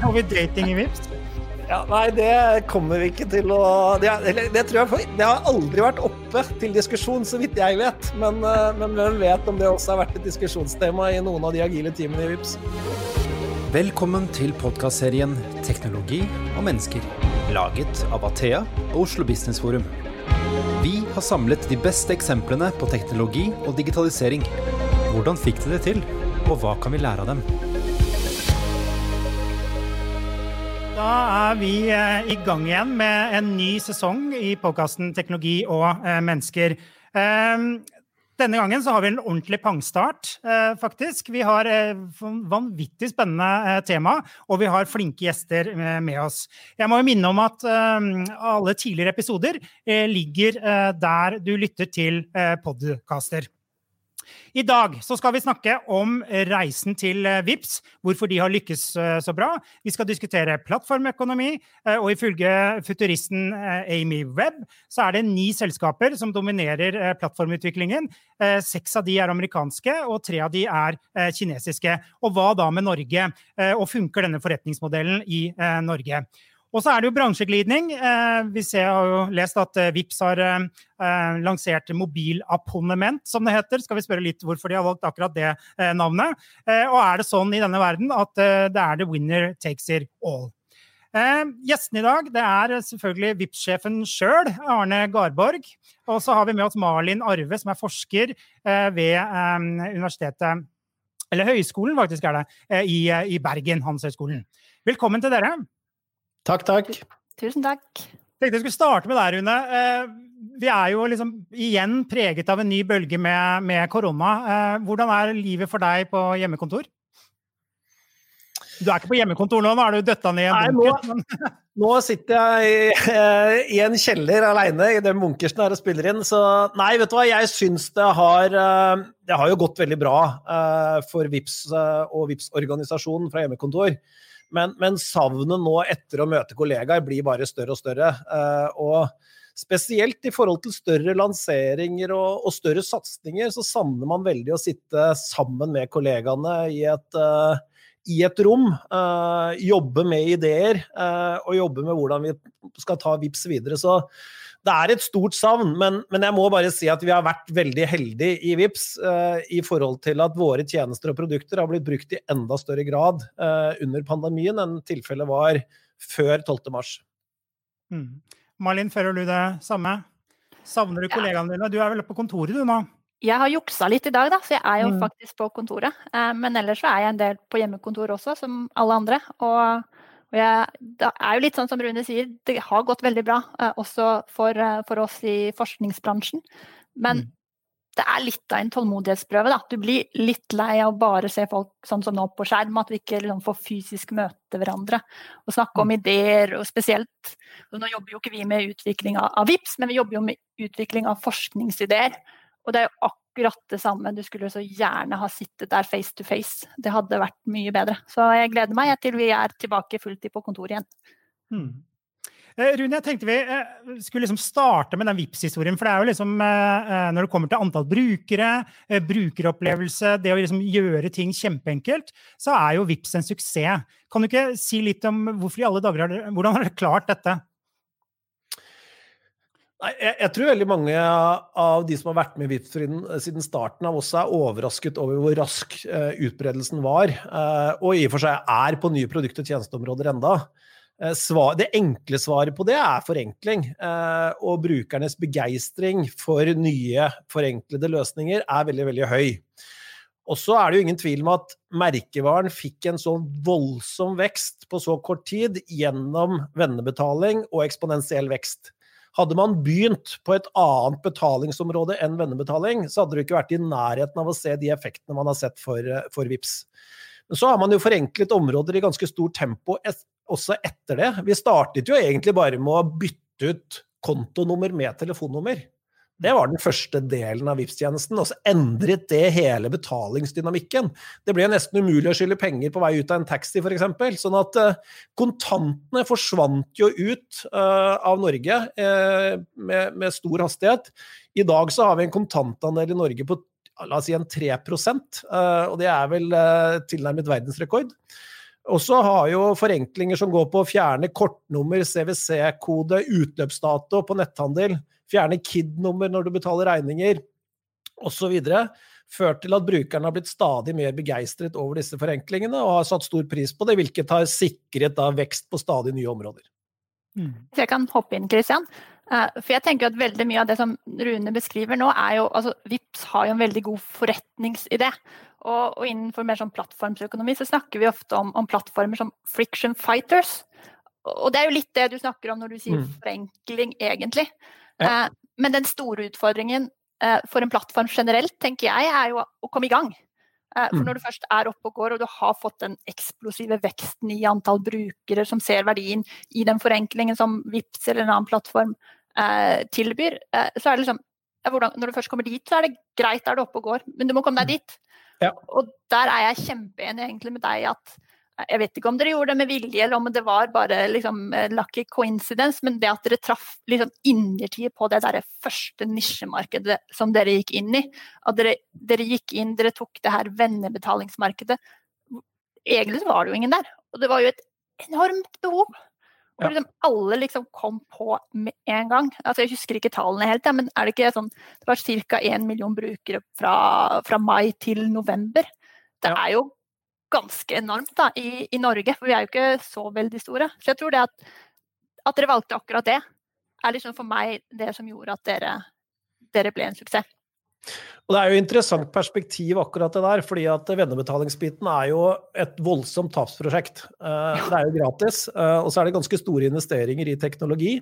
Har vi dating i Vips? Ja, nei, det kommer vi ikke til å Det, det tror jeg det har aldri vært oppe til diskusjon, så vidt jeg vet. Men, eh, men hvem vet om det også har vært et diskusjonstema i noen av de agile teamene i Vips. Velkommen til podkastserien 'Teknologi og mennesker', laget av Athea og Oslo Business Forum. Vi har samlet de beste eksemplene på teknologi og digitalisering. Hvordan fikk de det til, og hva kan vi lære av dem? Da er vi eh, i gang igjen med en ny sesong i podkasten 'Teknologi og eh, mennesker'. Ehm, denne gangen så har vi en ordentlig pangstart, eh, faktisk. Vi har vanvittig spennende tema, og vi har flinke gjester med oss. Jeg må jo minne om at alle tidligere episoder ligger der du lytter til podkaster. I dag skal vi snakke om reisen til eh, VIPS, hvorfor de har lykkes eh, så bra. Vi skal diskutere plattformøkonomi, eh, og ifølge futuristen Amy Webb så er det ni selskaper som dominerer plattformutviklingen. Seks av de er amerikanske, og tre av de er kinesiske. Og hva da med Norge? Og funker denne forretningsmodellen i Norge? Og så er det jo bransjeglidning. Eh, vi har jo lest at eh, Vips har eh, lansert mobilabonnement, som det heter. Skal vi spørre litt hvorfor de har valgt akkurat det navnet? Og er det sånn i denne verden at det er the winner takes it all? Gjestene i dag det er selvfølgelig Vipps-sjefen sjøl, Arne Garborg. Og så har vi med oss Malin Arve, som er forsker ved universitetet Eller høyskolen, faktisk, er det, i Bergen, Handelshøyskolen. Velkommen til dere. Takk, takk. Tusen takk. Jeg tenkte jeg skulle starte med deg, Rune. Eh, vi er jo liksom igjen preget av en ny bølge med, med korona. Eh, hvordan er livet for deg på hjemmekontor? Du er ikke på hjemmekontor nå, nå er du døtta ned i en bunker. Nå, nå, sitter jeg i, eh, i en kjeller aleine i den bunkersen her og spiller inn. Så nei, vet du hva, jeg syns det har Det har jo gått veldig bra for VIPS og VIPS organisasjonen fra hjemmekontor. Men, men, savnet nå etter å møte kollegaer blir bare større og større. Uh, og spesielt i forhold til større lanseringer og, og større satsinger, så savner man veldig å sitte sammen med kollegaene i et, uh, i et rom. Uh, jobbe med ideer og jobbe med hvordan vi skal ta VIPS videre. Så det er et stort savn, men, men, jeg må bare si at vi har vært veldig heldige i VIPS uh, i forhold til at våre tjenester og produkter har blitt brukt i enda større grad uh, under pandemien enn tilfellet var før 12.3. Mm. Malin, føler du det samme? Savner du kollegaene dine? Du er vel på kontoret du nå? Jeg har juksa litt i dag, da, så jeg er jo mm. faktisk på kontoret. Uh, men ellers så er jeg en del på hjemmekontor også, som alle andre. og og jeg, det er jo litt sånn som Rune sier, det har gått veldig bra, eh, også for, eh, for, oss i forskningsbransjen. Men mm. det er litt av en tålmodighetsprøve. Da. Du blir litt lei av å bare se folk sånn som nå på skjerm, at vi ikke liksom, får fysisk møte hverandre og snakke om mm. ideer. og spesielt, og Nå jobber jo ikke vi med utvikling av, av VIPS, men vi jobber jo med utvikling av forskningsideer. Og det er jo akkurat det samme. Du skulle så gjerne ha sittet der face to face. Det hadde vært mye bedre. Så jeg gleder meg til vi er tilbake fulltid på kontoret igjen. Hmm. Eh, Rune, jeg tenkte vi eh, skulle liksom starte med den Vipps-historien. For det er jo liksom, eh, når det kommer til antall brukere, brukeropplevelse, det å liksom gjøre ting kjempeenkelt, så er jo Vipps en suksess. Kan du ikke si litt om hvorfor i alle dager hvordan har dere klart dette? Nei, jeg, jeg, tror veldig mange av de som har vært med i Vipps siden, starten av, også er overrasket over hvor rask uh, utbredelsen var. Uh, og i og for seg er på nye produkt- og tjenesteområder enda. Uh, svar, det enkle svaret på det er forenkling. og brukernes begeistring for nye, forenklede løsninger er veldig, veldig høy. Og så er det jo ingen tvil om at merkevaren fikk en så voldsom vekst på så kort tid gjennom vennebetaling og eksponentiell vekst. Hadde man begynt på et annet betalingsområde enn vennebetaling, så hadde du ikke vært i nærheten av å se de effektene man har sett for, eh, for VIPS. Men så har man jo forenklet områder i ganske stort tempo et, også etter det. Vi startet jo egentlig bare med å bytte ut kontonummer med telefonnummer. Det var den første delen av Vipps-tjenesten, og så endret det hele betalingsdynamikken. Det ble nesten umulig å skylde penger på vei ut av en taxi, f.eks. Sånn at uh, kontantene forsvant jo ut uh, av Norge med, med, stor hastighet. I dag så har vi en kontantandel i Norge på la oss si en 3% og det er vel tilnærmet verdensrekord. Og så har jo forenklinger som går på å fjerne kortnummer, CWC-kode, utløpsdato på netthandel, fjerne KID-nummer når du betaler regninger, osv. Ført til at brukerne har blitt stadig mer begeistret over disse forenklingene og har satt stor pris på det, hvilket har sikret da vekst på stadig nye områder. Mm. Så jeg kan hoppe inn, Christian. Eh, for jeg tenker at veldig mye av det som Rune beskriver nå, er jo altså Vips har jo en veldig god forretningsidé. Og, og innenfor mer sånn plattformsøkonomi så snakker vi ofte om, om, plattformer som friction fighters. Og det er jo litt det du snakker om når du sier mm. forenkling, egentlig. Ja. Eh, men den store utfordringen eh, for en plattform generelt, tenker jeg, er jo å komme i gang. Eh, for mm. når du først er oppe og går, og du har fått den eksplosive veksten i antall brukere som ser verdien i den forenklingen som Vips eller en annen plattform eh, tilbyr, eh, så er det liksom hvordan, Når du først kommer dit, så er det greit, er du oppe og går, men du må komme deg mm. dit. Ja. Og der er jeg kjempeenig egentlig med deg at jeg vet ikke om dere gjorde det med vilje, eller om det var bare liksom, lucky coincidence, men det at dere traff liksom, innertid på det der første nisjemarkedet som dere gikk inn i. At dere, dere gikk inn, dere tok det her vennebetalingsmarkedet. Egentlig var det jo ingen der. Og det var jo et enormt behov. Og liksom alle liksom kom på med en gang. Altså jeg husker ikke tallene helt, ja, men er det ikke sånn Det var ca. 1 million brukere fra, fra, mai til november. Det er jo ganske enormt da, i, i, Norge, for vi er jo ikke så veldig store. Så jeg tror det at, at dere valgte akkurat det, er liksom for meg det som gjorde at dere, dere ble en suksess. Og Det er jo interessant perspektiv akkurat det der, fordi at vennebetalingsbiten er jo et voldsomt tapsprosjekt. Eh, det er jo gratis, eh, og så er det ganske store investeringer i teknologi.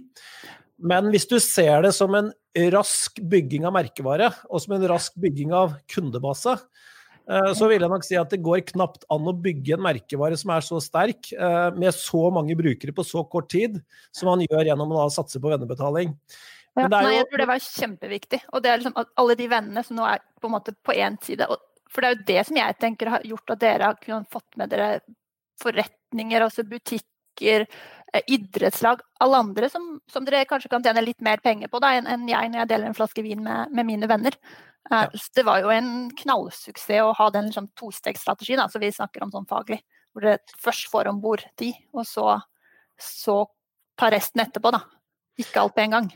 Men hvis du ser det som en rask bygging av merkevare, og som en rask bygging av kundebase, så vil jeg nok si at det går knapt an å bygge en merkevare som er så sterk, eh, med så mange brukere på så kort tid, som man gjør gjennom å satse på vennebetaling. Ja, nei, jeg tror det var kjempeviktig. Og det er liksom alle de vennene som nå er på en måte på én side. For det er jo det som jeg tenker har gjort at dere har kunnet fått med dere forretninger, altså butikker, eh, idrettslag, alle andre som, som, dere kanskje kan tjene litt mer penger på da, enn jeg når jeg deler en flaske vin med, med mine venner. Ja. Eh, det var jo en knallsuksess å ha den liksom, tostegsstrategien som vi snakker om sånn faglig. Hvor dere først får om bord de, og så, så tar resten etterpå. da. Ikke alt på en gang.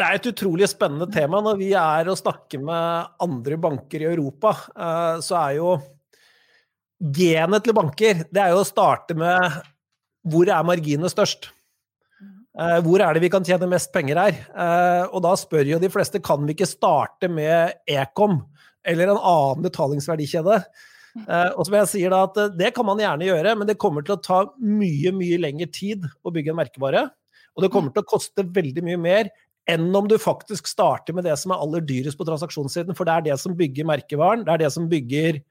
Det er et utrolig spennende tema. Når vi er og snakker med andre banker i Europa, eh, så er jo genet til banker det er jo å starte med hvor er marginene størst? Uh, hvor er det vi kan tjene mest penger her? Uh, og da spør jo de fleste kan vi ikke starte med Ekom eller en annen betalingsverdikjede. Uh, og som jeg sier da, at Det kan man gjerne gjøre, men det kommer til å ta mye mye lengre tid å bygge en merkevare. Og det kommer til å koste veldig mye mer enn om du faktisk starter med det som er aller dyrest på transaksjonssiden. For det er det som bygger merkevaren, det er det som bygger eh,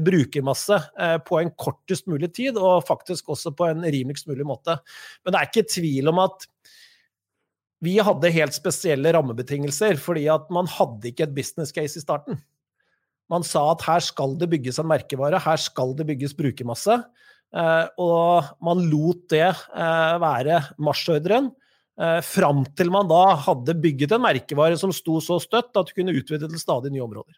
brukermasse eh, på en kortest mulig tid, og faktisk også på en rimeligst mulig måte. Men det er ikke tvil om at vi hadde helt spesielle rammebetingelser, fordi at man hadde ikke et business case i starten. Man sa at her skal det bygges en merkevare, her skal det bygges brukermasse. Eh, og man lot det eh, være marsjordren. Eh, fram til man da hadde bygget en merkevare som sto så støtt at du kunne utvide til stadig nye områder.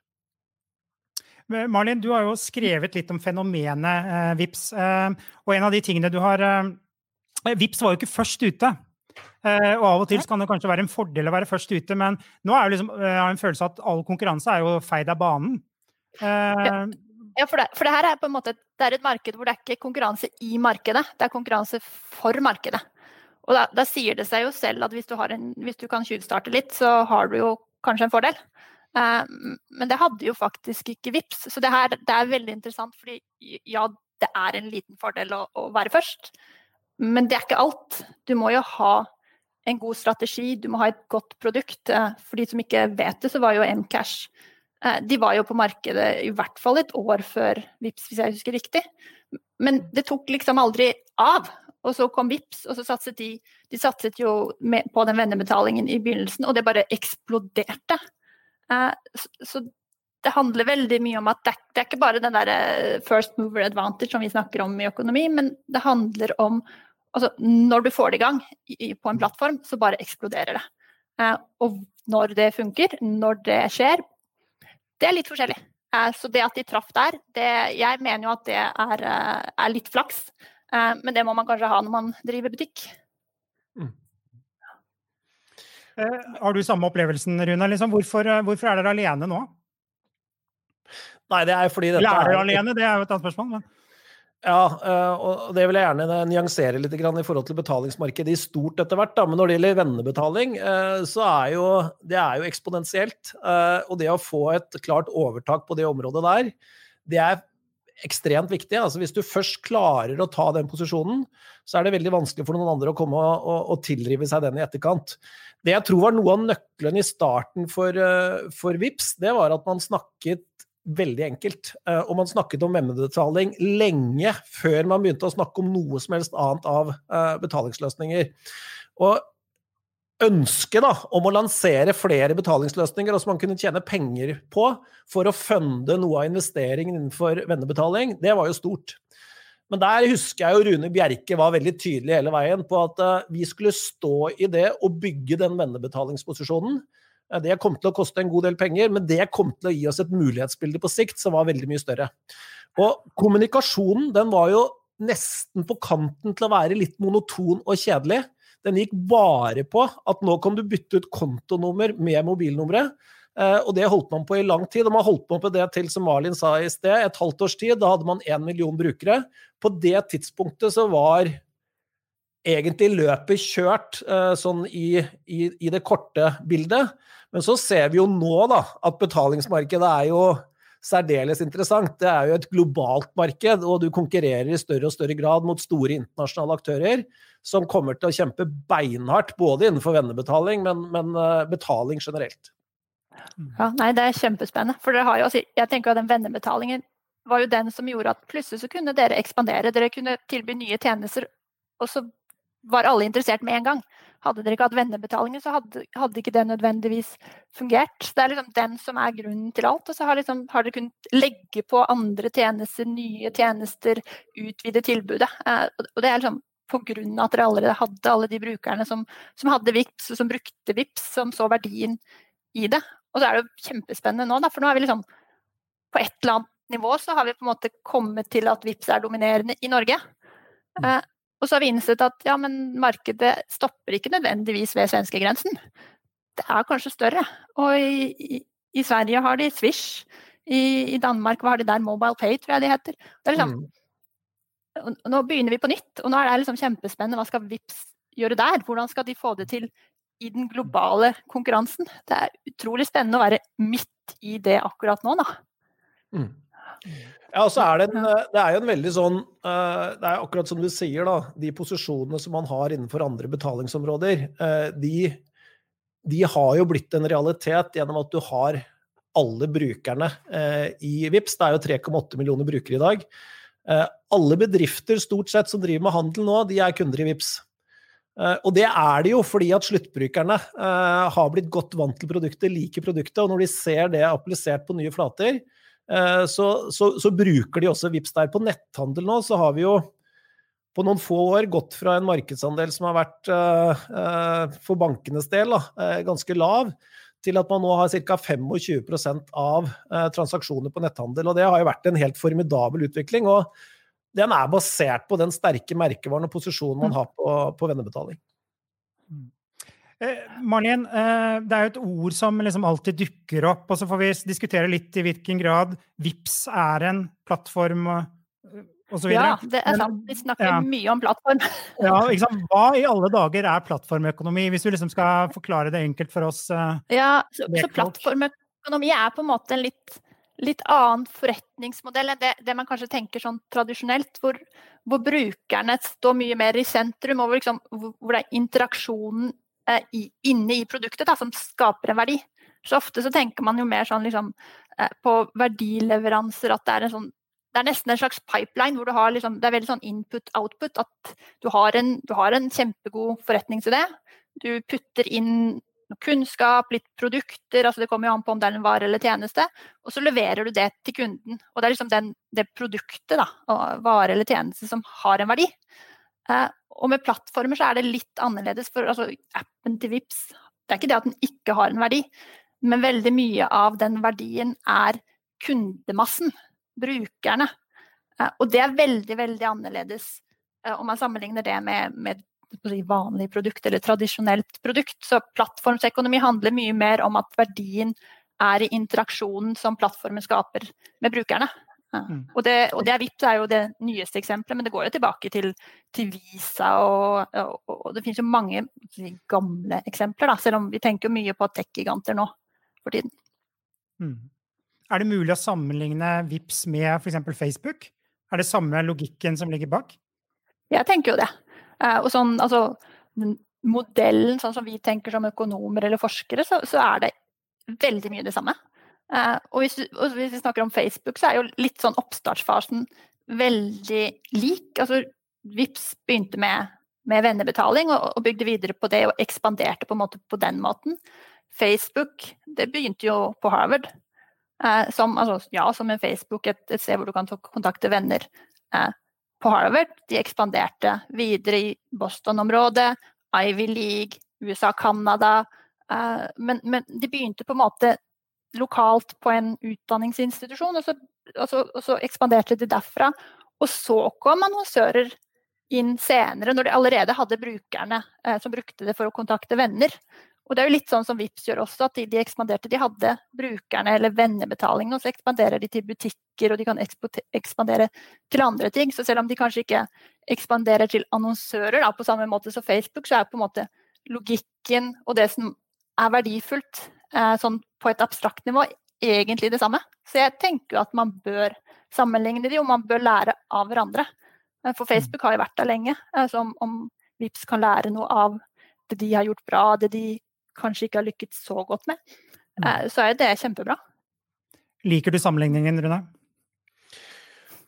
Marlin, du har jo skrevet litt om fenomenet eh, VIPS. Eh, og en av de tingene du har eh, VIPS var jo ikke først ute. Eh, og av og til kan det kanskje være en fordel å være først ute, men nå er jo liksom, jeg har en følelse av at all konkurranse er jo feid av banen. Ja. Ja, for det, for det, her er på en måte det er et marked hvor det er ikke konkurranse i markedet, det er konkurranse for markedet. Og da, da sier det seg jo selv at hvis du, en, hvis du kan tjuvstarte litt, så har du jo kanskje en fordel. Eh, men det hadde jo faktisk ikke VIPS. Så det, her, det er veldig interessant, fordi ja, det er en liten fordel å, å, være først. Men det er ikke alt. Du må jo ha en god strategi, du må ha et godt produkt. Eh, for de som ikke vet det, så var jo Mcash eh, De var jo på markedet i hvert fall et år før VIPS, hvis jeg husker riktig. Men det tok liksom aldri av. Og så kom VIPS, og så satset de De satset jo på den vennebetalingen i begynnelsen, og det bare eksploderte. Eh, så det handler veldig mye om at det, er ikke bare den der eh, first mover advantage som vi snakker om i økonomi, men det handler om altså Når du får det i gang på en plattform, så bare eksploderer det. Eh, og når det funker, når det skjer, det er litt forskjellig. Så det at de traff der, det, jeg mener jo at det er, er litt flaks. Men det må man kanskje ha når man driver butikk. Mm. Har du samme opplevelsen, Rune? Liksom, hvorfor, hvorfor er dere alene nå? Nei, det er fordi dette Lærer er alene? Det er jo et annet spørsmål. Men... Ja, eh, og det vil jeg gjerne nyansere litt i forhold til betalingsmarkedet i stort etter hvert. Men når det gjelder vennebetaling, eh, så er jo det er jo eksponentielt. Eh, og det å få et klart overtak på det området der, det er ekstremt viktig. Altså Hvis du først klarer å ta den posisjonen, så er det veldig vanskelig for noen andre å komme og, og, og tilrive seg den i etterkant. Det jeg tror var noe av nøkkelen i starten for, for VIPS, det var at man snakket veldig enkelt. Eh, og man snakket om vemmebetaling lenge før man begynte å snakke om noe som helst annet av eh, betalingsløsninger. Og ønsket da, om å lansere flere betalingsløsninger som man kunne tjene penger på for å funde noe av investeringen innenfor vennebetaling, det var jo stort. Men der husker jeg jo Rune Bjerke var veldig tydelig hele veien på at uh, vi skulle stå i det og bygge den vennebetalingsposisjonen. Det kom til å koste en god del penger, men det kom til å gi oss et mulighetsbilde på sikt som var veldig mye større. Og kommunikasjonen den var jo nesten på kanten til å være litt monoton og kjedelig. Den gikk bare på at nå kan du bytte ut kontonummer med mobilnummeret. Eh, og det holdt man på i lang tid. Og man holdt på med det til, som Malin sa i sted, et halvt års tid. Da hadde man én million brukere. På det tidspunktet så var egentlig løpet kjørt eh, sånn i, i, i, det korte bildet. Men så ser vi jo nå da, at betalingsmarkedet er jo særdeles interessant. Det er jo et globalt marked, og du konkurrerer i større og større grad mot store internasjonale aktører som kommer til å kjempe beinhardt både innenfor vennebetaling, men, men eh, betaling generelt. Ja, nei, Det er kjempespennende. For dere har jo, jeg tenker at den vennebetalingen var jo den som gjorde at plutselig så kunne dere ekspandere. Dere kunne tilby nye tjenester. Og så var alle interessert med en gang. Hadde dere ikke hatt vennebetalingen, så hadde, hadde, ikke det nødvendigvis fungert. Det er liksom den som er grunnen til alt. Og så har, liksom, har dere kunnet legge på andre tjenester, nye tjenester, utvide tilbudet. Eh, og det er liksom av at dere allerede hadde alle de brukerne som, som hadde VIPS, og som brukte VIPS, som så verdien i det. Og så er det jo kjempespennende nå, da, for nå er vi liksom på et eller annet nivå så har vi på en måte kommet til at VIPS er dominerende i Norge. Mm. Eh, og så har vi innsett at ja, men markedet stopper ikke nødvendigvis ved svenskegrensen. Det er kanskje større. Og i, i, i Sverige har de Swish. I, I, Danmark har de der? Mobile Pay, tror jeg de heter. Liksom, mm. Nå begynner vi på nytt, og nå er det liksom kjempespennende. Hva skal Vips gjøre der? Hvordan skal de få det til i den globale konkurransen? Det er utrolig spennende å være midt i det akkurat nå, da. Mm. Ja, og så er det, en, det er jo en veldig sånn eh, Det er akkurat som du sier, da. De posisjonene som man har innenfor andre betalingsområder, eh, de, de har jo blitt en realitet gjennom at du har alle brukerne eh, i VIPS. Det er jo 3,8 millioner brukere i dag. Alle bedrifter stort sett som driver med handel nå, de er kunder i VIPS. Og det er det jo fordi at sluttbrukerne har blitt godt vant til produktet, liker produktet. Og når de ser det applisert på nye flater, Eh, så, så, så, bruker de også VIPS der. På netthandel nå så har vi jo på noen få år gått fra en markedsandel som har vært uh, for bankenes del da, ganske lav, til at man nå har ca. 25% av transaksjoner på netthandel. og Det har jo vært en helt formidabel utvikling. og Den er basert på den sterke merkevaren og posisjonen man mm. har på, på vennebetaling. Eh, Marlin, eh, det er jo et ord som liksom alltid dukker opp, og så får vi diskutere litt i hvilken grad VIPS er en plattform osv. Ja, det er sant. Vi snakker ja. mye om plattform. ja, liksom, Hva i alle dager er plattformøkonomi, hvis du liksom skal forklare det enkelt for oss? Eh, ja, så, så plattformøkonomi er på en måte en litt, litt annen forretningsmodell enn det, det, man kanskje tenker sånn tradisjonelt, hvor, hvor brukerne står mye mer i sentrum, og hvor, liksom, hvor det er interaksjonen Eh, i, inne i produktet da, som skaper en verdi. Så ofte så tenker man jo mer sånn liksom, eh, på verdileveranser at det er en sånn det er nesten en slags pipeline hvor du har liksom, det er veldig sånn input-output. At du har, en, du har en kjempegod forretningsidé. Du putter inn kunnskap, litt produkter, altså det kommer jo an på om det er en vare eller tjeneste. Og så leverer du det til kunden. Og det er liksom den, det produktet, da, vare eller tjeneste, som har en verdi. Eh, og med plattformer så er det litt annerledes. For altså, appen til VIPS, det er ikke det at den ikke har en verdi, men veldig mye av den verdien er kundemassen, brukerne. Eh, og det er veldig, veldig annerledes om man sammenligner det med, med vanlig produkt eller tradisjonelt produkt. Så plattformsøkonomi handler mye mer om at verdien er i interaksjonen som plattformen skaper med brukerne. Mm. Og, det, og det er VIPS er jo det nyeste eksempelet, men det går jo tilbake til, til Visa og, og, og, det finnes jo mange gamle eksempler, da, selv om vi tenker mye på tech-giganter nå for tiden. Mm. Er det mulig å sammenligne VIPS med f.eks. Facebook? Er det samme logikken som ligger bak? Jeg tenker jo det. Eh, og sånn, altså, modellen, sånn som vi tenker som økonomer eller forskere, så, så er det veldig mye det samme. Uh, og, hvis, og, hvis, vi snakker om Facebook, så er jo litt sånn oppstartsfasen veldig lik. Altså, Vips begynte med, med vennebetaling og, og, bygde videre på det og ekspanderte på måte på den måten. Facebook det begynte jo på Harvard. Eh, som, altså, ja, som en Facebook, et, et, sted hvor du kan kontakte venner Eh, på Harvard. De ekspanderte videre i Boston-området, Ivy League, USA, Canada. Men, men de begynte på en måte lokalt på en utdanningsinstitusjon, og så, og så, og så ekspanderte de derfra. Og så kom annonsører inn senere, når de allerede hadde brukerne eh, som brukte det for å kontakte venner. Og det er jo litt sånn som Vips gjør også, at de, de ekspanderte. De hadde brukerne eller vennebetalingen, og så ekspanderer de til butikker, og de kan ekspandere til andre ting. Så selv om de kanskje ikke ekspanderer til annonsører da, på samme måte som Facebook, så er på en måte logikken og det som er verdifullt sånn på et abstrakt nivå egentlig det samme. Så jeg tenker jo at man bør sammenligne de, og man bør lære av hverandre. Eh, for Facebook har jo vært der lenge, eh, så om, om Vips kan lære noe av det de har gjort bra, det de kanskje ikke har lykkes så godt med, mm. så er det kjempebra. Liker du sammenligningen, Rune?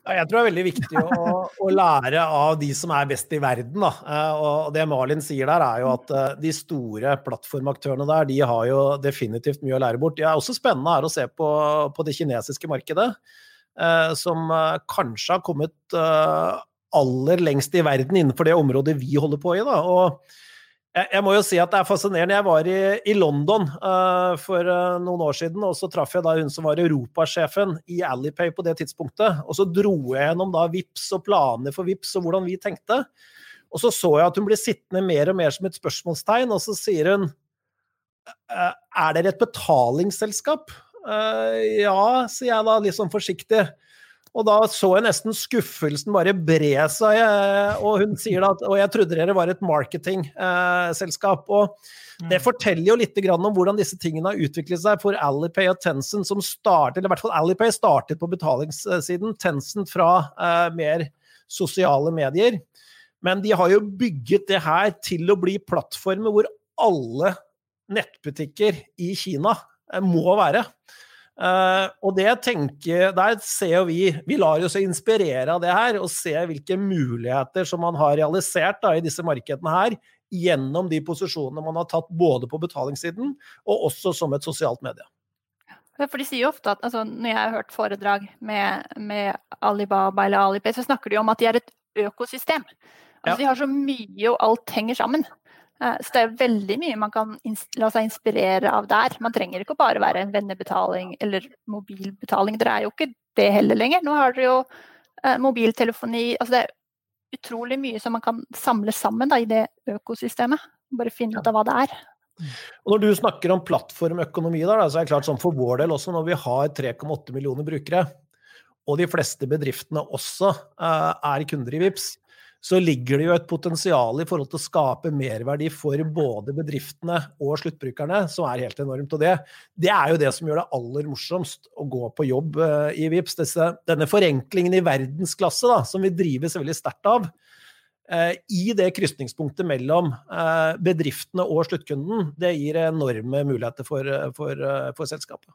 Jeg tror det er veldig viktig å, å, lære av de som er best i verden. Da. Eh, og det Malin sier der, er jo at eh, de store plattformaktørene der, de har jo definitivt mye å lære bort. Det er også spennende her å se på, på det kinesiske markedet, eh, som kanskje har kommet aller lengst i verden innenfor det området vi holder på i. Da. Og jeg, må jo si at det er fascinerende. Jeg var i, i London uh, for uh, noen år siden, og så traff jeg da hun som var europasjefen i Alipay på det tidspunktet. Og så dro jeg gjennom da VIPS og planer for VIPS og hvordan vi tenkte. Og så så jeg at hun ble sittende mer og mer som et spørsmålstegn, og så sier hun uh, Er dere et betalingsselskap? ja, sier jeg da litt sånn forsiktig. Og da så jeg nesten skuffelsen bare bre seg, eh, og hun sier at Og jeg trodde dere var et marketingselskap. og det mm. forteller jo litt om hvordan disse tingene har utviklet seg for Alipay og Tencent, som startet, eller i hvert fall Alipay startet på betalingssiden, Tencent fra eh, mer sosiale medier. Men de har jo bygget det her til å bli plattformer hvor alle nettbutikker i Kina eh, må være. Uh, og det tenker, der ser vi Vi lar oss inspirere av det her, og ser hvilke muligheter som man har realisert da, i disse markedene her, gjennom de posisjonene man har tatt både på betalingssiden og også som et sosialt medie. For de sier jo ofte at altså, Når jeg har hørt foredrag med, med Alibaba eller Alipay, så snakker de om at de er et økosystem. Altså, ja. De har så mye, og alt henger sammen. Eh, så det er veldig mye man kan la seg inspirere av der. Man trenger ikke bare være en vennebetaling eller mobilbetaling. Dere er jo ikke det heller lenger. Nå har dere jo eh, mobiltelefoni. Altså det er utrolig mye som man kan samle sammen da, i det økosystemet. Bare finne ut av hva det er. Og Når du snakker om plattformøkonomi, da, så er det klart sånn for vår del også, når vi har 3,8 millioner brukere, og de fleste bedriftene også uh, er kunder i VIPS, så ligger det jo et potensial i forhold til å skape merverdi for både bedriftene og sluttbrukerne, som er helt enormt. Og det, det er jo det som gjør det aller morsomst å gå på jobb uh, i VIPS. Disse, denne forenklingen i verdensklasse da, som vi drives veldig sterkt av. Uh, I det krysningspunktet mellom uh, bedriftene og sluttkunden, det gir enorme muligheter for, for, for selskapet.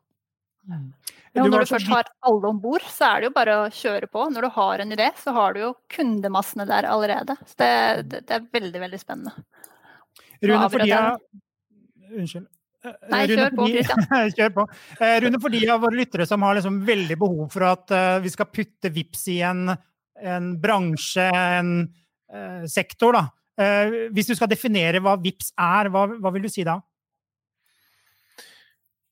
Ja, når du først har alle om bord, så er det jo bare å kjøre på. Når du har en idé, så har du jo kundemassene der allerede. Så det, det, det er veldig, veldig spennende. Rune, fordi jeg... Unnskyld. Nei, Rune, kjør på, kjør på. Eh, Rune, for de av våre lyttere som har liksom veldig behov for at vi skal putte VIPS i en, en bransje, en uh, sektor, da. Uh, hvis du skal definere hva VIPS er, hva, hva vil du si da?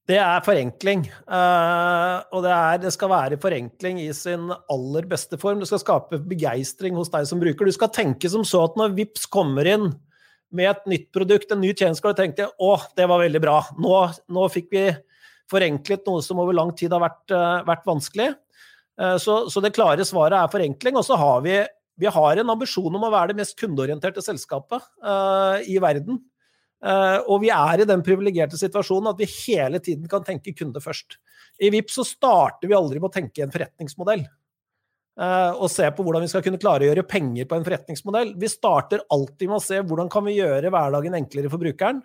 Det er forenkling. Uh, og det, er, det, skal være forenkling i sin aller beste form. Det skal skape begeistring hos deg som bruker. Du skal tenke som så at når VIPS kommer inn med et nytt produkt, en ny tjeneste, skal du tenke å, det var veldig bra. Nå, nå, fikk vi forenklet noe som over lang tid har vært, uh, vært vanskelig. Uh, så, så, det klare svaret er forenkling. Og så har vi, vi har en ambisjon om å være det mest kundeorienterte selskapet i verden. Eh, og vi er i den privilegerte situasjonen at vi hele tiden kan tenke kunde først. I VIP så starter vi aldri med å tenke en forretningsmodell. Eh, og se på hvordan vi skal kunne klare å gjøre penger på en forretningsmodell. Vi starter alltid med å se hvordan kan vi gjøre hverdagen enklere for brukeren.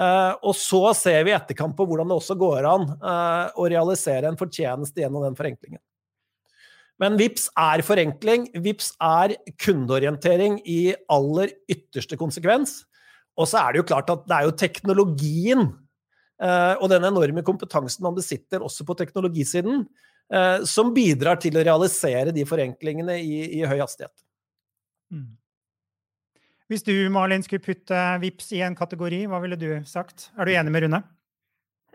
Uh, og så ser vi etterkant på hvordan det også går an å realisere en fortjeneste gjennom den forenklingen. Men VIPS er forenkling. VIPS er kundeorientering i aller ytterste konsekvens. Og så er det jo klart at det er jo teknologien uh, og den enorme kompetansen man besitter også på teknologisiden, uh, som bidrar til å realisere de forenklingene i, i høy hastighet. Mm. Hvis du Malin, skulle putte VIPS i en kategori, hva ville du sagt? Er du enig med Rune?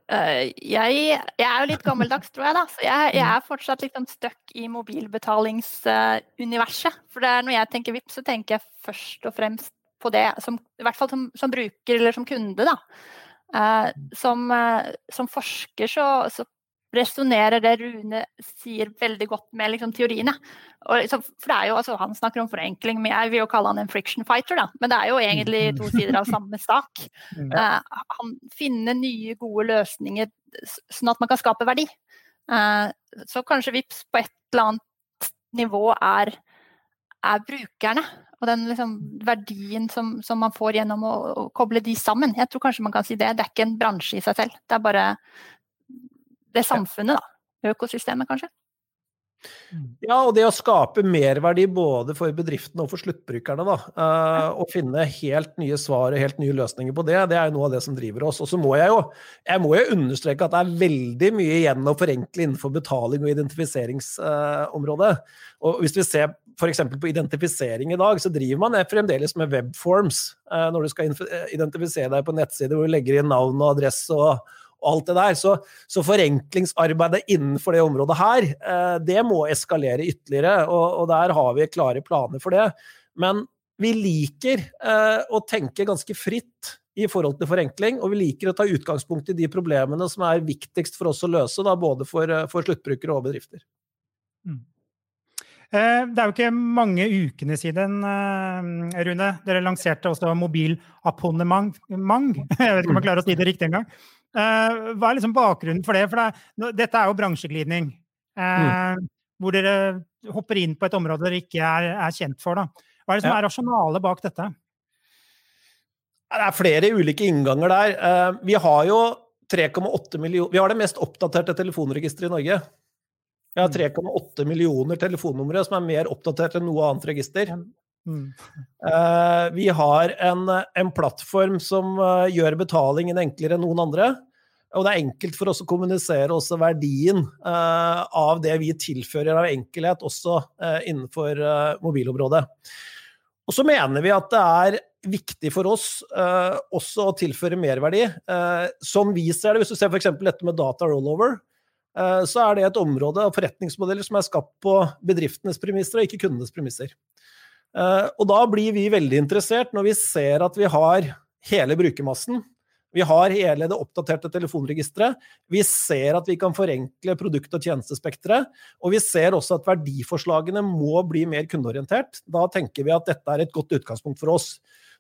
Uh, jeg, jeg, er jo litt gammeldags, tror jeg. da, så Jeg, jeg er fortsatt litt sånn stuck i mobilbetalingsuniverset. Uh, For det er når jeg tenker VIPS, så tenker jeg først og fremst på det, som, i hvert fall som, som bruker eller som kunde. Da. Eh, som, eh, som, forsker så, så resonnerer det Rune sier veldig godt med liksom, teoriene. Liksom, for det er jo, altså, Han snakker om forenkling, men jeg vil jo kalle han en friction fighter. Da. Men det er jo egentlig to sider av samme sak. Uh, han finner nye, gode løsninger sånn at man kan skape verdi. Uh, så kanskje VIPS på et eller annet nivå er, er brukerne. Og den liksom, verdien som, som, man får gjennom å, å, koble de sammen. Jeg tror kanskje man kan si det. Det er ikke en bransje i seg selv. Det er bare det samfunnet, da. Økosystemet, kanskje. Ja, og det å skape merverdi både for bedriftene og for sluttbrukerne. da, uh, Og finne helt nye svar og helt nye løsninger på det, det er jo noe av det som driver oss. Og så må jeg jo jeg må jo understreke at det er veldig mye igjen å forenkle innenfor betaling og identifiseringsområdet. Uh, og hvis vi ser f.eks. på identifisering i dag, så driver man fremdeles med webforms uh, når du skal identifisere deg på nettsider hvor du legger inn navn og adresse og og alt det der. Så, så, forenklingsarbeidet innenfor det området her, eh, det må eskalere ytterligere. Og, og, der har vi klare planer for det. Men vi liker eh, å tenke ganske fritt i forhold til forenkling, og vi liker å ta utgangspunkt i de problemene som er viktigst for oss å løse, da, både for, eh, for sluttbrukere og bedrifter. Mm. Det er jo ikke mange ukene siden, Rune, dere lanserte også mobilabonnement. Jeg vet ikke om jeg klarer å si det riktig engang. Uh, hva er liksom bakgrunnen for det? For det, dette er jo bransjeglidning. Mm. Hvor dere hopper inn på et område dere ikke er, er kjent for. Da. Hva er det som ja. er rasjonalet bak dette? Det er flere ulike innganger der. Uh, vi har jo 3,8 millioner Vi har det mest oppdaterte telefonregisteret i Norge. Vi har 3,8 mm. millioner telefonnumre som er mer oppdatert enn noe annet register. Uh, vi har en, en, plattform som uh, gjør betalingen enklere enn noen andre. Og det er enkelt for oss å kommunisere også verdien uh, av det vi tilfører av enkelhet også innenfor mobilområdet. Og så mener vi at det er viktig for oss også å tilføre merverdi. som vi ser det, hvis du ser f.eks. dette med data rollover, så er det et område av forretningsmodeller som er skapt på bedriftenes premisser og ikke kundenes premisser. Eh, og da blir vi veldig interessert når vi ser at vi har hele brukermassen. Vi har hele det oppdaterte telefonregisteret. Vi ser at vi kan forenkle produkt- og tjenestespekteret. Og vi ser også at verdiforslagene må bli mer kundeorientert. Da tenker vi at dette er et godt utgangspunkt for oss.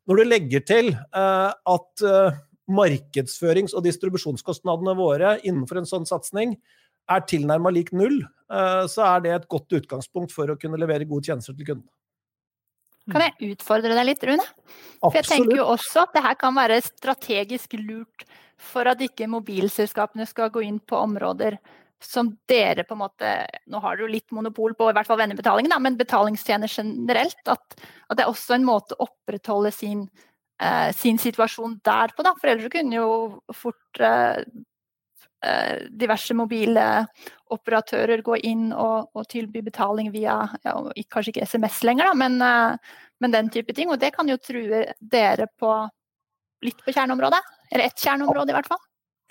Når du legger til uh, at uh, markedsførings- og distribusjonskostnadene våre innenfor en sånn satsing er tilnærma lik null, så er det et godt utgangspunkt for å kunne levere gode tjenester til kundene. Kan jeg utfordre deg litt, Rune? For jeg tenker jo også at det her kan være strategisk lurt for at ikke mobilselskapene skal gå inn på områder som dere på en måte Nå har dere jo litt monopol på i hvert fall vennebetalingen, da, men betalingstjener generelt. At, at, det er også en måte å opprettholde sin, eh, sin situasjon der på, da. For ellers kunne jo fort Eh, diverse mobile operatører gå inn og, og tilby betaling via ja, kanskje ikke SMS lenger, da, men, eh, men, den type ting. Og det kan jo true dere på litt på kjerneområdet. Eller ett kjerneområde, i hvert fall.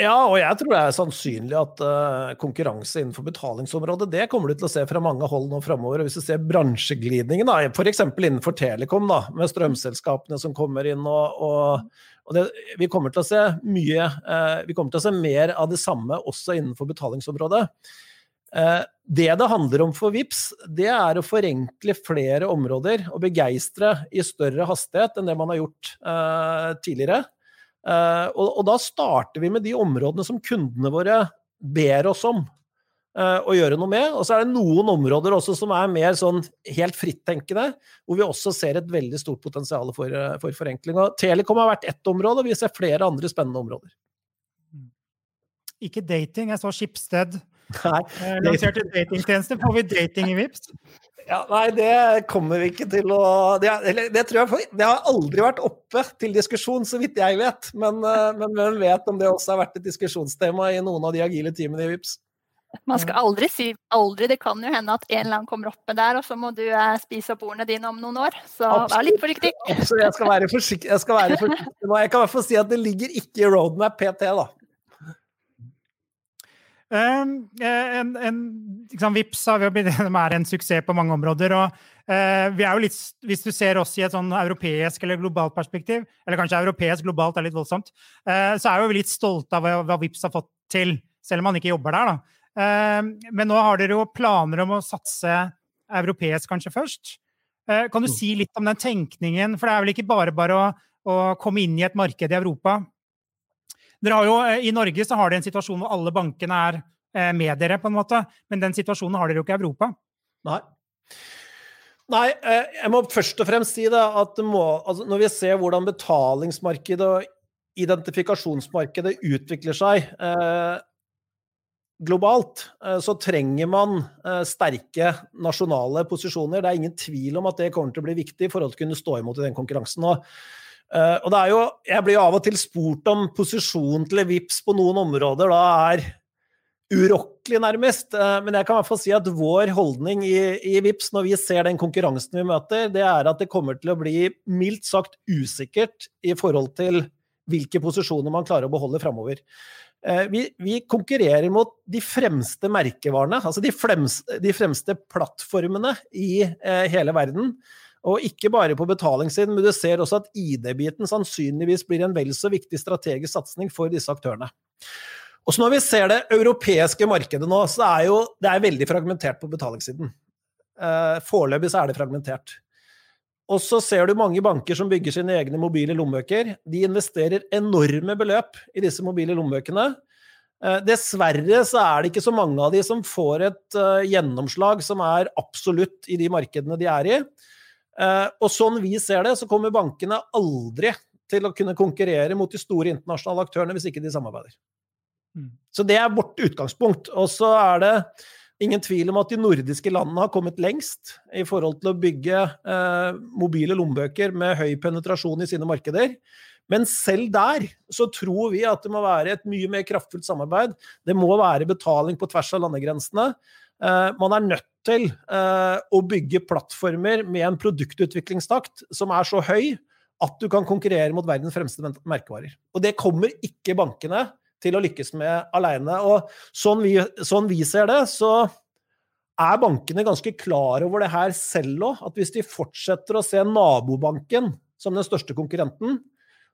Ja, og jeg tror det er sannsynlig at uh, konkurranse innenfor betalingsområdet det kommer du til å se fra mange hold nå framover. Hvis du ser bransjeglidningen, da, f.eks. innenfor Telekom, da, med strømselskapene som kommer inn og, og, og det, Vi kommer til å se mye uh, Vi kommer til å se mer av det samme også innenfor betalingsområdet. Uh, det det handler om for VIPS, det er å forenkle flere områder og begeistre i større hastighet enn det man har gjort tidligere. Uh, og, og, da starter vi med de områdene som kundene våre ber oss om uh, å gjøre noe med. Og så er det noen områder også som er mer sånn helt frittenkende, hvor vi også ser et veldig stort potensial for, uh, for forenkling. Og Telekom har vært ett område, og vi ser flere andre spennende områder. Ikke dating. Jeg så Skipsted Nei. lanserte datingtjenester. Får vi dating i VIPS? Ja, nei, det kommer vi ikke til å det, det, tror jeg det har aldri vært oppe til diskusjon, så vidt jeg vet. Men, eh, men hvem vet om det også har vært et diskusjonstema i noen av de agile teamene i VIPS. Man skal aldri si aldri. Det kan jo hende at en eller annen kommer opp med der, og så må du eh, spise opp ordene dine om noen år. Så Absolutt. vær litt forsiktig. Absolutt. jeg skal være forsiktig. Jeg, skal være forsiktig. Jeg kan i hvert fall si at det ligger ikke i roadmap PT, da. Um, en, en, liksom, Vips har vi blitt er en suksess på mange områder. og uh, vi er jo litt, Hvis du ser oss i et sånn europeisk eller globalt perspektiv, eller kanskje europeisk globalt er litt voldsomt, uh, så er vi litt stolte av hva, hva Vips har fått til, selv om man ikke jobber der. da. Uh, men nå har dere jo planer om å satse europeisk kanskje først. kan du mm. si litt om den tenkningen? For det er vel ikke bare bare å, å komme inn i et marked i Europa? Dere har jo, eh, I Norge så har dere en situasjon hvor alle bankene er eh, med dere, på en måte. Men den situasjonen har dere jo ikke i Europa. Nei. Nei, eh, jeg må først og fremst si det at det må, altså når vi ser hvordan betalingsmarkedet og identifikasjonsmarkedet utvikler seg eh, globalt, så trenger man eh, sterke nasjonale posisjoner. Det er ingen tvil om at det kommer til å bli viktig til å kunne stå imot i den konkurransen. Og Uh, og det er jo, Jeg blir av og til spurt om posisjonen til VIPS på noen områder da er urokkelig, nærmest. Uh, men jeg kan i hvert fall si at vår holdning i, i VIPS når vi ser den konkurransen vi møter, det er at det kommer til å bli mildt sagt usikkert i forhold til hvilke posisjoner man klarer å beholde framover. Uh, vi, vi, konkurrerer mot de fremste merkevarene, altså de fremste, de fremste plattformene i hele verden. Og ikke bare på betalingssiden, men du ser også at ID-biten sannsynligvis blir en vel så viktig strategisk satsing for disse aktørene. Og så Når vi ser det europeiske markedet nå, så er jo det er veldig fragmentert på betalingssiden. Eh, foreløpig så er det fragmentert. Og så ser du mange banker som bygger sine egne mobile lommebøker. De investerer enorme beløp i disse mobile lommebøkene. Eh, dessverre så er det ikke så mange av de som får et uh, gjennomslag som er absolutt i de markedene de er i. Eh, og sånn vi ser det, så kommer bankene aldri til å kunne konkurrere mot de store internasjonale aktørene hvis ikke de samarbeider. Mm. Så det er vårt utgangspunkt. Og så er det ingen tvil om at de nordiske landene har kommet lengst i forhold til å bygge eh, mobile lommebøker med høy penetrasjon i sine markeder. Men selv der så tror vi at det må være et mye mer kraftfullt samarbeid. Det må være betaling på tvers av landegrensene. Eh, man er nødt til eh, å bygge plattformer med en produktutviklingstakt som er så høy at du kan konkurrere mot verdens fremste merkevarer. Og det kommer ikke bankene til å lykkes med alene. Og sånn vi, sånn vi ser det, så er bankene ganske klar over det her selv òg. At hvis de fortsetter å se nabobanken som den største konkurrenten,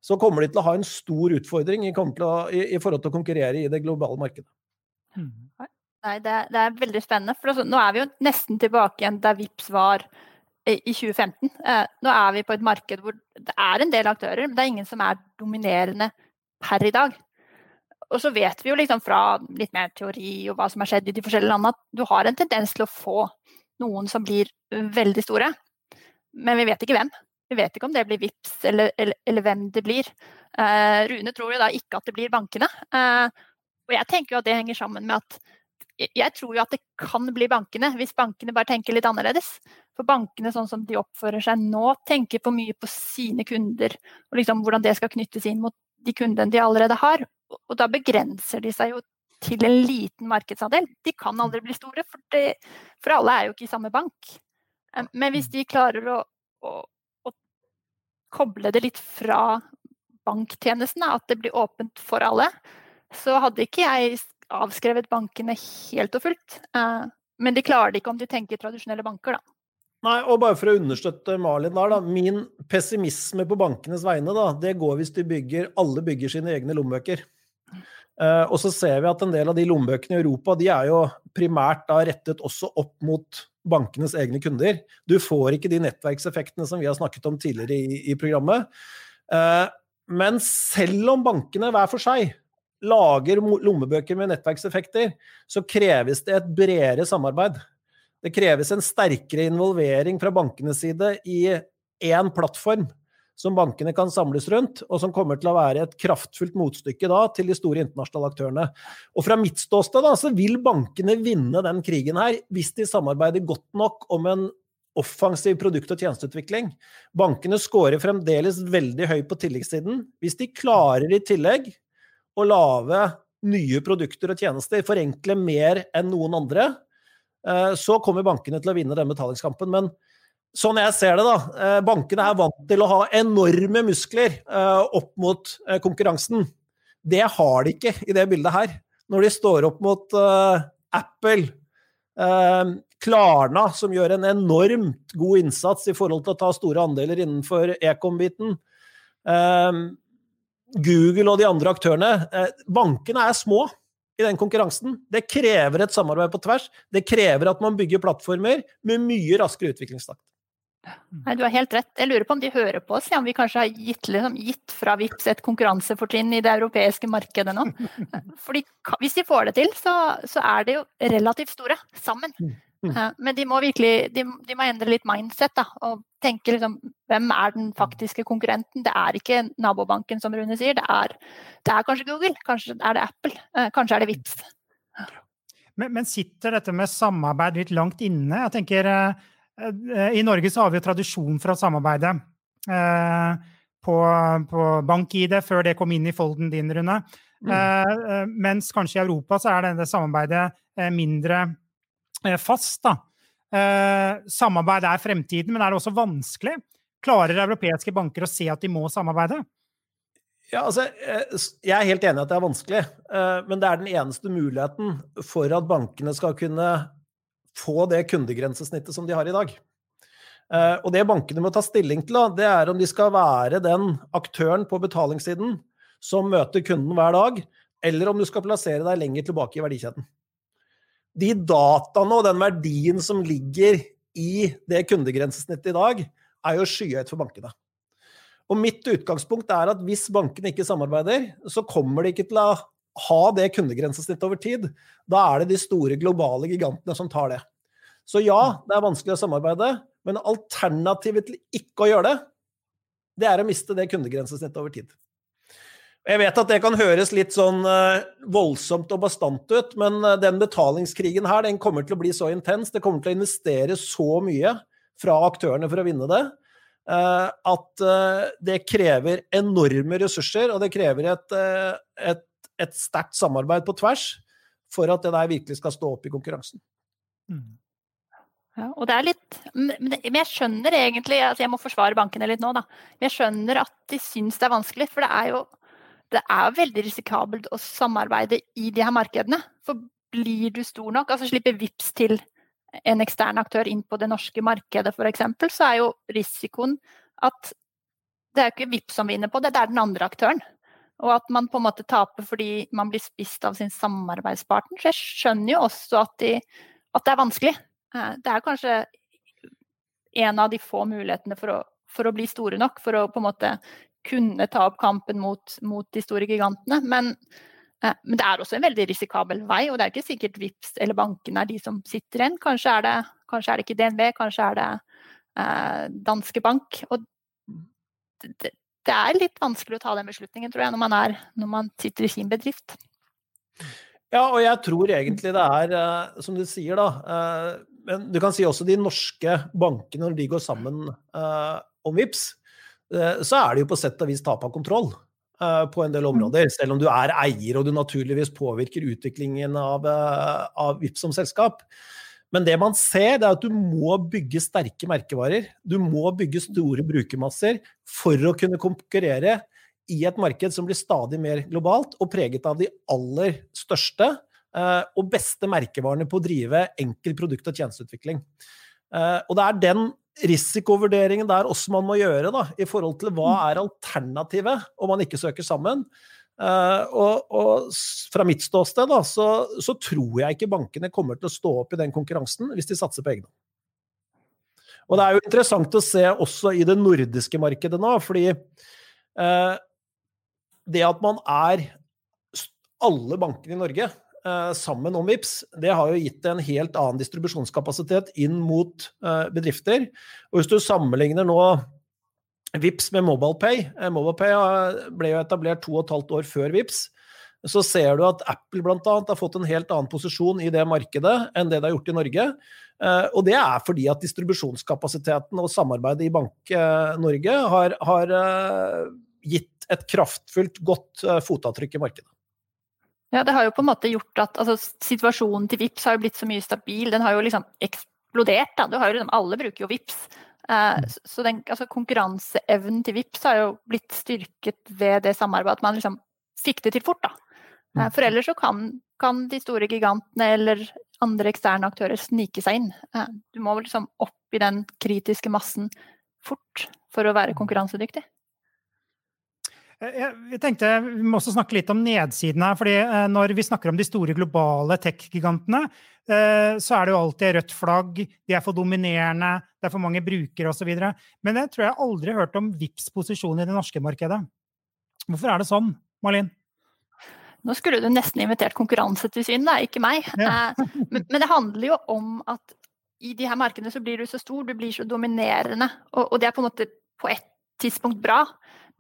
så kommer de til å ha en stor utfordring i, å, i, i forhold til å konkurrere i det globale markedet. Nei, det, det, er veldig spennende. For altså, nå er vi jo nesten tilbake igjen der VIPS var i 2015. Eh, nå er vi på et marked hvor det er en del aktører, men det er ingen som er dominerende per i dag. Og så vet vi jo liksom fra litt mer teori og hva som har skjedd i de forskjellige landene, at du har en tendens til å få noen som blir veldig store. Men vi vet ikke hvem. Vi vet ikke om det blir VIPS eller, eller, eller hvem det blir. Eh, Rune tror jo da ikke at det blir bankene. Eh, og jeg tenker jo at det henger sammen med at jeg tror jo at det kan bli bankene, hvis bankene bare tenker litt annerledes. For bankene sånn som de oppfører seg nå, tenker for mye på sine kunder. Og liksom hvordan det skal knyttes inn mot de kundene de allerede har. Og da begrenser de seg jo til en liten markedsandel. De kan aldri bli store, for, det, for alle er jo ikke i samme bank. Men hvis de klarer å, å, å koble det litt fra banktjenestene, at det blir åpent for alle, så hadde ikke jeg avskrevet bankene helt og fullt. Men de klarer det ikke om de tenker tradisjonelle banker, da. Nei, og bare for å understøtte Malin der, da. Min pessimisme på bankenes vegne, da, det går hvis de bygger Alle bygger sine egne lommebøker. Uh, og så ser vi at en del av de lommebøkene i Europa de er jo primært da rettet også opp mot bankenes egne kunder. Du får ikke de nettverkseffektene som vi har snakket om tidligere i, i programmet. Uh, men selv om bankene hver for seg lager lommebøker med nettverkseffekter, så kreves det et bredere samarbeid. Det kreves en sterkere involvering fra bankenes side i én plattform som bankene kan samles rundt, og som kommer til å være et kraftfullt motstykke da, til de store internasjonale aktørene. Og Fra mitt ståsted da, så vil bankene vinne den krigen her, hvis de samarbeider godt nok om en offensiv produkt- og tjenesteutvikling. Bankene scorer fremdeles veldig høy på tilleggssiden. Hvis de klarer i tillegg å lage nye produkter og tjenester, forenkle mer enn noen andre, eh, så kommer bankene til å vinne den betalingskampen. Men sånn jeg ser det, da. Eh, bankene er vant til å ha enorme muskler eh, opp mot konkurransen. Det har de ikke i det bildet her. Når de står opp mot Apple, Klarna, som gjør en enormt god innsats i forhold til å ta store andeler innenfor ekom-biten. Google og de andre aktørene. Bankene er små i den konkurransen. Det krever et samarbeid på tvers. Det krever at man bygger plattformer med mye raskere utviklingstakt. Nei, Du har helt rett. Jeg lurer på om de hører på oss, ja, om vi kanskje har gitt, liksom, gitt fra VIPS et konkurransefortrinn i det europeiske markedet nå. Fordi Hvis de får det til, så, så er de jo relativt store sammen. Mm, mm. Men de må virkelig de, de må endre litt mindset da, og tenke liksom, hvem er den faktiske konkurrenten. Det er ikke nabobanken, som Rune sier. Det er, det er kanskje Google, kanskje er det Apple, eh, kanskje er det VIPS. Men, men sitter dette med samarbeid litt langt inne? Jeg tenker eh, Eh, I Norge så har vi jo tradisjon for å samarbeide eh, på, på bank-ID, før det kom inn i folden din, Rune. Mm. Eh, mens kanskje i Europa så er dette samarbeidet mindre fast. da. Samarbeid er fremtiden, men er det også vanskelig? Klarer europeiske banker å se at de må samarbeide? Ja, altså, Jeg er helt enig i at det er vanskelig, men det er den eneste muligheten for at bankene skal kunne få det kundegrensesnittet som de har i dag. Eh, og det bankene må ta stilling til, det er om de skal være den aktøren på betalingssiden som møter kunden hver dag, eller om du skal plassere deg lenger tilbake i verdikjeden. De dataene og den verdien som ligger i det kundegrensesnittet i dag, er jo skyhøyt for bankene. Og mitt utgangspunkt er at hvis bankene ikke samarbeider, så kommer de ikke til å ha det kundegrensesnittet over tid, da er det de store globale gigantene som tar det. Så ja, det er vanskelig å samarbeide, men alternativet til ikke å gjøre det, det er å miste det kundegrensesnittet over tid. Jeg vet at det kan høres litt sånn uh, voldsomt og bastant ut, men uh, den betalingskrigen her, den kommer til å bli så intens, det kommer til å investere så mye fra aktørene for å vinne det, uh, at det krever enorme ressurser, og det krever et, et et sterkt samarbeid på tvers for at det der virkelig skal stå opp i konkurransen. Mm. Ja, og det er litt, men jeg skjønner egentlig altså Jeg må forsvare bankene litt nå, da. Men jeg skjønner at de syns det er vanskelig. For det er jo det er veldig risikabelt å samarbeide i de her markedene. For blir du stor nok, altså slipper VIPS til en ekstern aktør inn på det norske markedet f.eks., så er jo risikoen at det er ikke VIPS som vinner på det, det er den andre aktøren. Og at man på en måte taper fordi man blir spist av sin samarbeidspartner. Så jeg skjønner jo også at, de, at det er vanskelig. Eh, det er kanskje en av de få mulighetene for å, for å, bli store nok, for å på en måte kunne ta opp kampen mot, mot de store gigantene. Men, eh, men, det er også en veldig risikabel vei, og det er ikke sikkert VIPS eller bankene er de som sitter igjen. Kanskje er det, kanskje er det ikke DNB, kanskje er det eh, Danske Bank. Og det, det er litt vanskelig å ta den beslutningen, tror jeg, når man, er, når man sitter i sin bedrift. Ja, og jeg tror egentlig det er, eh, som du sier, da uh, Men du kan si også de norske bankene, når de går sammen uh, om VIPS, så er det jo på sett og vis tap av kontroll på en del mm. områder. Selv om du er eier og du naturligvis påvirker utviklingen av, av VIPS som selskap. Men det man ser, det er at du må bygge sterke merkevarer. Du må bygge store brukermasser for å kunne konkurrere i et marked som blir stadig mer globalt, og preget av de aller største og beste merkevarene på å drive enkel produkt- og tjenesteutvikling. Og det er den risikovurderingen der også man må gjøre, da, i forhold til hva mm. er alternativet om man ikke søker sammen. Uh, og, og, fra mitt ståsted da, så, så, tror jeg ikke bankene kommer til å stå opp i den konkurransen hvis de satser på egne. Og det er jo interessant å se også i det nordiske markedet nå, fordi uh, det at man er alle bankene i Norge sammen om VIPS, det har jo gitt en helt annen distribusjonskapasitet inn mot bedrifter. Og hvis du sammenligner nå VIPS med MobilePay. Eh, MobilePay ble jo etablert to og et halvt år før VIPS. Så ser du at Apple annet har fått en helt annen posisjon i det markedet enn det det har gjort i Norge. Eh, og det er fordi at distribusjonskapasiteten og samarbeidet i Bank-Norge har, har, eh, gitt et kraftfullt, godt fotavtrykk i markedet. Ja, det har jo på en måte gjort at altså, Situasjonen til VIPS har jo blitt så mye stabil. Den har jo liksom eksplodert. Da. Du har jo liksom, alle bruker jo VIPS. Eh, mm. Så den, altså konkurranseevnen til VIPS har jo blitt styrket ved det samarbeidet. At man liksom fikk det til fort. da. Eh, mm. For ellers så kan, kan, de store gigantene eller andre eksterne aktører snike seg inn. Eh, du må liksom opp i den kritiske massen fort for å være mm. konkurransedyktig. Jeg tenkte Vi må også snakke litt om nedsiden her. fordi Når vi snakker om de store globale tech-gigantene, Eh, så er det jo alltid rødt flagg, de er for dominerende, det er for mange brukere osv. Men jeg tror jeg aldri har hørt om VIPs posisjon i det norske markedet. Hvorfor er det sånn, Malin? Nå skulle du nesten invitert Konkurransetilsynet, ikke meg. Ja. Eh, men, men, det handler jo om at i de her markedene så blir du så stor, du blir så dominerende. Og, og det er på en måte på et tidspunkt bra,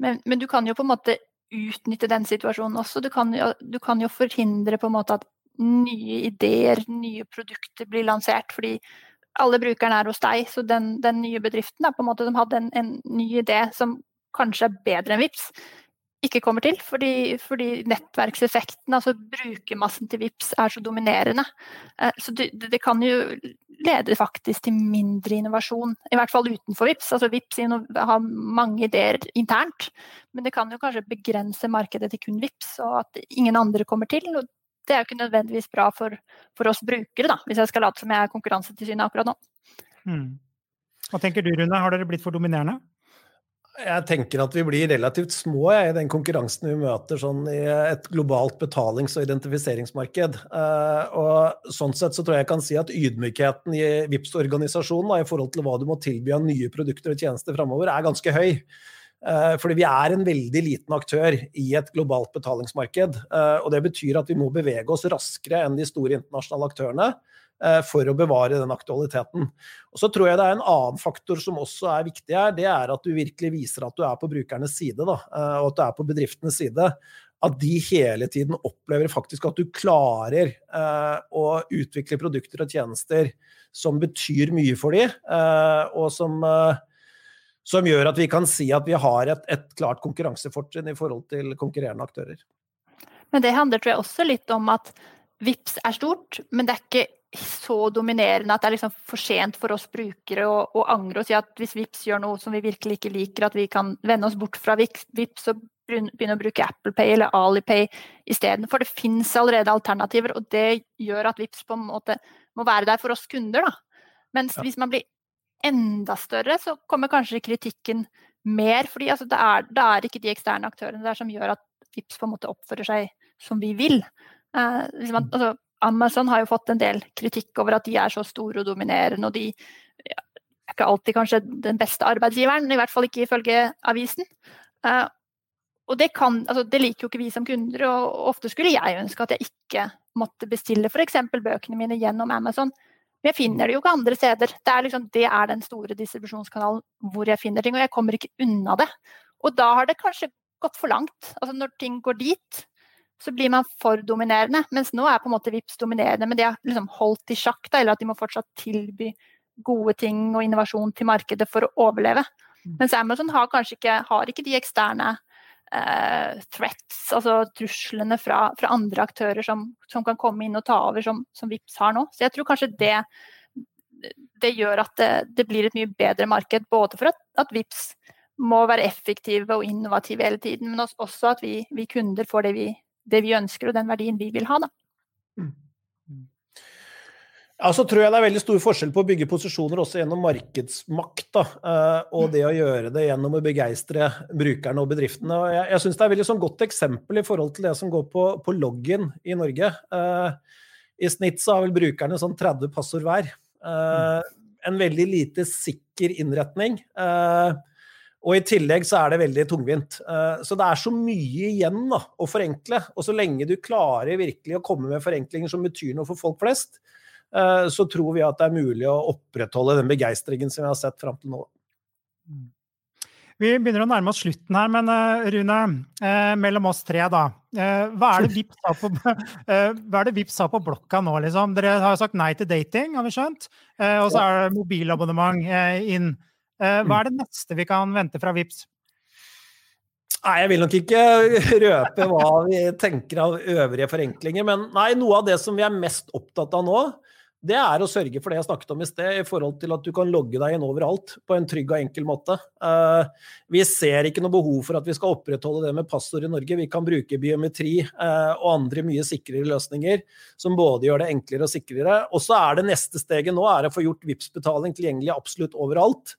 men, men, du kan jo på en måte utnytte den situasjonen også. Du kan jo, du kan jo forhindre på en måte at nye ideer, nye produkter blir lansert. Fordi alle brukerne er hos deg, så den, den nye bedriften er på en måte, de hadde en, en, ny idé som kanskje er bedre enn VIPS, ikke kommer til. Fordi, fordi nettverkseffekten, altså brukermassen til VIPS er så dominerende. Eh, så det, det, kan jo lede faktisk til mindre innovasjon, i hvert fall utenfor VIPS. Altså VIPS har mange ideer internt, men det kan jo kanskje begrense markedet til kun VIPS, og at ingen andre kommer til. og det er jo ikke nødvendigvis bra for, for oss brukere, da, hvis jeg skal late som jeg er Konkurransetilsynet akkurat nå. Mm. Hva tenker du, Rune? Har dere blitt for dominerende? Jeg tenker at vi blir relativt små jeg, i den konkurransen vi møter sånn i et globalt betalings- og identifiseringsmarked. Uh, og Sånn sett så tror jeg jeg kan si at ydmykheten i VIPS-organisasjonen i forhold til hva du må tilby av nye produkter og tjenester framover, er ganske høy. Eh, fordi vi er en veldig liten aktør i et globalt betalingsmarked. Eh, og det betyr at vi må bevege oss raskere enn de store internasjonale aktørene eh, for å bevare den aktualiteten. Og så tror jeg det er en annen faktor som også er viktig her. Det er at du virkelig viser at du er på brukernes side, da, og at du er på bedriftenes side. At de hele tiden opplever faktisk at du klarer å utvikle produkter og tjenester som betyr mye for dem, og som som gjør at vi kan si at vi har et, et klart konkurransefortrinn i forhold til konkurrerende aktører. Men det handler tror jeg også litt om at VIPS er stort, men det er ikke så dominerende at det er liksom for sent for oss brukere å, å, angre og si at hvis VIPS gjør noe som vi virkelig ikke liker, at vi kan vende oss bort fra VIPS og begynne å bruke Apple Pay eller Alipay isteden. For det finnes allerede alternativer, og det gjør at VIPS på en måte må være der for oss kunder. Da. Mens ja. hvis man blir enda større, så kommer kanskje kritikken mer. fordi altså, det, er, det, er, ikke de eksterne aktørene der som gjør at Vips på en måte oppfører seg som vi vil. Eh, hvis man, altså, Amazon har jo fått en del kritikk over at de er så store og dominerende, og de er ikke alltid kanskje den beste arbeidsgiveren, i hvert fall ikke ifølge avisen. Eh, og det, kan, altså, det liker jo ikke vi som kunder, og ofte skulle jeg ønske at jeg ikke måtte bestille f.eks. bøkene mine gjennom Amazon. Men jeg finner det jo ikke andre steder. Det er, liksom, det er den store distribusjonskanalen hvor jeg finner ting, og jeg kommer ikke unna det. Og da har det kanskje gått for langt. Altså når ting går dit, så blir man for dominerende. Mens nå er på en måte VIPS dominerende, men de har liksom holdt i sjakk, da, eller at de må fortsatt tilby gode ting og innovasjon til markedet for å overleve. Mm. Mens Amazon har kanskje ikke, har ikke de eksterne eh, threats, altså truslene fra, fra andre aktører som, som, kan komme inn og ta over, som, som Vips har nå. Så jeg tror kanskje det, det gjør at det, det, blir et mye bedre marked, både for at, at Vips må være effektive og innovative hele tiden, men også at vi, vi kunder får det vi, det vi, ønsker og den verdien vi vil ha. Da. Mm. Ja, så tror jeg det er veldig stor forskjell på å bygge posisjoner også gjennom markedsmakt, da, eh, og det å gjøre det gjennom å begeistre brukerne og bedriftene. Og jeg jeg syns det er et veldig sånn godt eksempel i forhold til det som går på, på login i Norge. Uh, I snitt så har vel brukerne sånn 30 passord hver. Uh, en veldig lite sikker innretning. Uh, og i tillegg så er det veldig tungvint. Så det er så mye igjen da, å forenkle. Og så lenge du klarer virkelig å komme med forenklinger som betyr noe for folk flest, Eh, så tror vi at det er mulig å opprettholde den begeistringen som vi har sett fram til nå. Vi begynner å nærme oss slutten her, men eh, Rune, eh, mellom oss tre, da. hva er det Vipps har på, Vips har på blokka nå, liksom? Dere har jo sagt nei til dating, har vi skjønt. og så er det mobilabonnement inn. Hva er det neste vi kan vente fra Vips? Nei, jeg vil nok ikke røpe hva vi tenker av øvrige forenklinger. Men nei, noe av det som vi er mest opptatt av nå, det er å sørge for det jeg snakket om i sted, i forhold til at du kan logge deg inn overalt på en trygg og enkel måte. Uh, vi ser ikke noe behov for at vi skal opprettholde det med passord i Norge. Vi kan bruke biometri uh, og andre mye sikrere løsninger som både gjør det enklere og sikrere. Og så er det neste steget nå er å få gjort Vipps-betaling tilgjengelig absolutt overalt.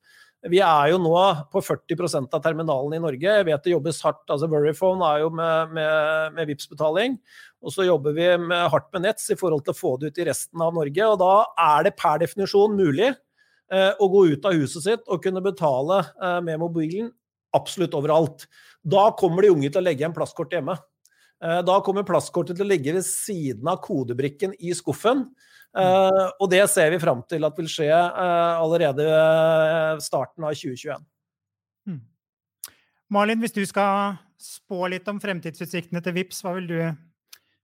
Vi er jo nå på 40% av terminalene i Norge. Jeg vet det jobbes hardt. altså Verifone er jo med, med, med Vipps-betaling. Og så jobber vi med, hardt med Nets i forhold til å få det ut i resten av Norge. Og da er det per definisjon mulig eh, å gå ut av huset sitt og kunne betale eh, med mobilen absolutt overalt. Da kommer de unge til å legge igjen plastkort hjemme. Eh, da kommer plastkortet til å ligge ved siden av kodebrikken i skuffen. Uh, og det ser vi fram til at vil skje allerede allerede starten av 2021. Hmm. Malin, hvis du skal spå litt om fremtidsutsiktene til VIPS, hva vil du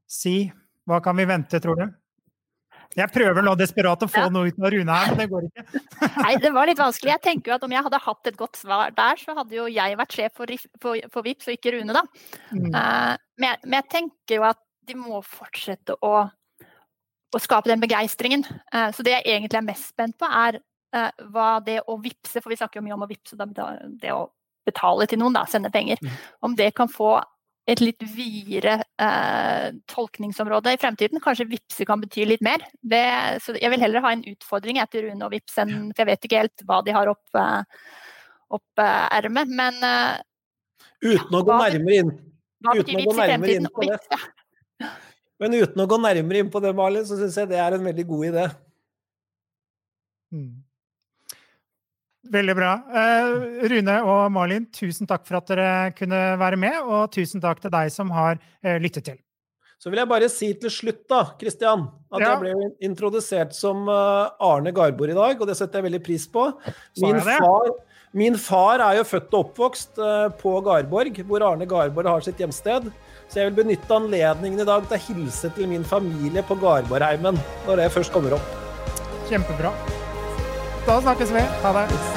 si? Hva kan vi vente, tror du? Jeg prøver nå desperat å få ja. noe ut av Rune her, men det går ikke. Nei, det var litt vanskelig. Jeg tenker jo at om jeg hadde hatt et godt svar der, så hadde jo jeg vært sjef for, for, for VIPS og ikke Rune, da. Mm. Uh, men, men, jeg tenker jo at de må fortsette å å skape den begeistringen. Uh, så det jeg egentlig er mest spent på, er uh, hva det å vippse, for vi snakker jo mye om å vippse, det å betale til noen, da, sende penger, mm. om det kan få et litt videre eh, tolkningsområde i fremtiden. Kanskje vippse kan bety litt mer. Det, så jeg vil heller ha en utfordring etter Rune og Vips enn For jeg vet ikke helt hva de har opp, eh, opp eh, ermet, men eh, Uten å gå nærmere inn, uten å gå nærmere inn på det. Men uten å gå nærmere inn på det, Malin, så syns jeg det er en veldig god idé. Mm. Veldig bra. Uh, Rune og Malin, tusen takk for at dere kunne være med, og tusen takk til deg som har uh, lyttet til. Så vil jeg bare si til slutt, da, Kristian, at ja. jeg ble introdusert som uh, Arne Garborg i dag, og det setter jeg veldig pris på. Min far, min far, er jo født og oppvokst på Garborg, hvor Arne Garborg har sitt hjemsted. Så jeg vil benytte anledningen i dag til å hilse til min familie på Garborgheimen når det først kommer opp. Kjempebra. Da snakkes vi. Ha det.